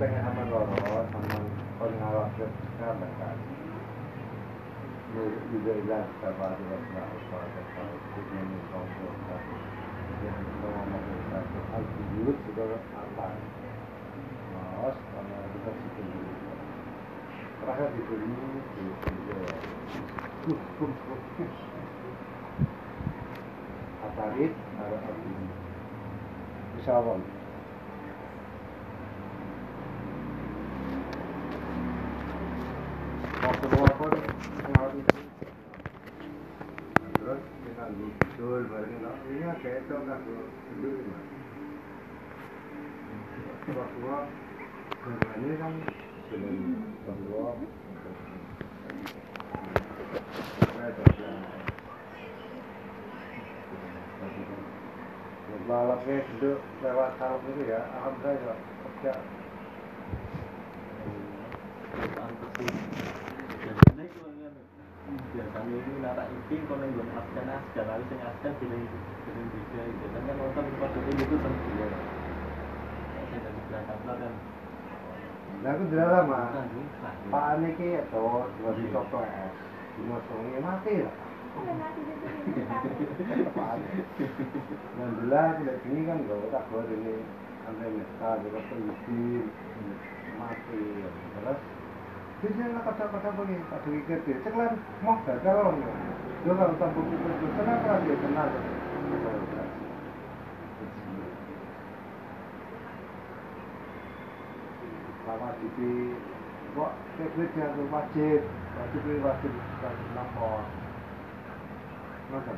pengen sama Roro sama pengawas keamanan juga jelas apa ada apa apa apa ini konsol kan yang mau mengatakan hal dulu sudah apa mas karena kita situ dulu terakhir di sini di Atarit ada arti bisa apa mau keluar pun pengaruh itu terus kita lusul bareng ini itu nggak dulu Rasulullah ini kan lewat itu ya, alhamdulillah. biasanya itu kan biasanya ini nara iki kalau yang belum absen absen lalu yang absen bilang bilang beda biasanya kan nonton pada ini itu sendiri ya dari belakang kan Nah, aku jelas lama. nah ini nah ini. Pak Aniki itu dua di toko es, di Mosongi mati lah. Pak. Dan tidak gini kan gak tak buat ini sampai mereka juga polisi mati. Terus lah kata-kata begini, tak pikir dia, ceklan mau gagal loh. Dia kalau buku itu, kenapa dia kenal? Sama di kok teknik yang wajib, wajib wajib wajib lapor. Masa?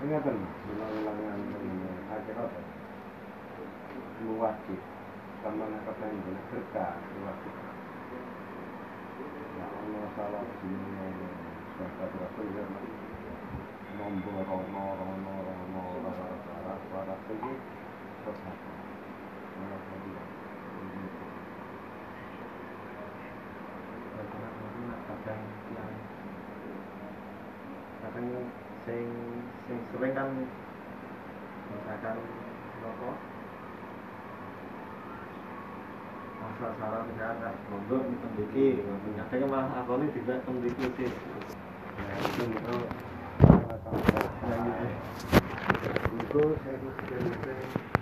Ingatan, ulang-ulangan ini akhir apa? Wajib, sama nak benar berkah, wajib. Ya Allah salah sini sudah berhasil ya nombor rono rono rono rara rara? Mana tadi? kadang yang kadang sing sing sering kan misalkan rokok asal salah misalkan ngobrol di pendiki kadang malah aku ini juga pendiki sih Ya itu itu. Nah, gitu. Saya itu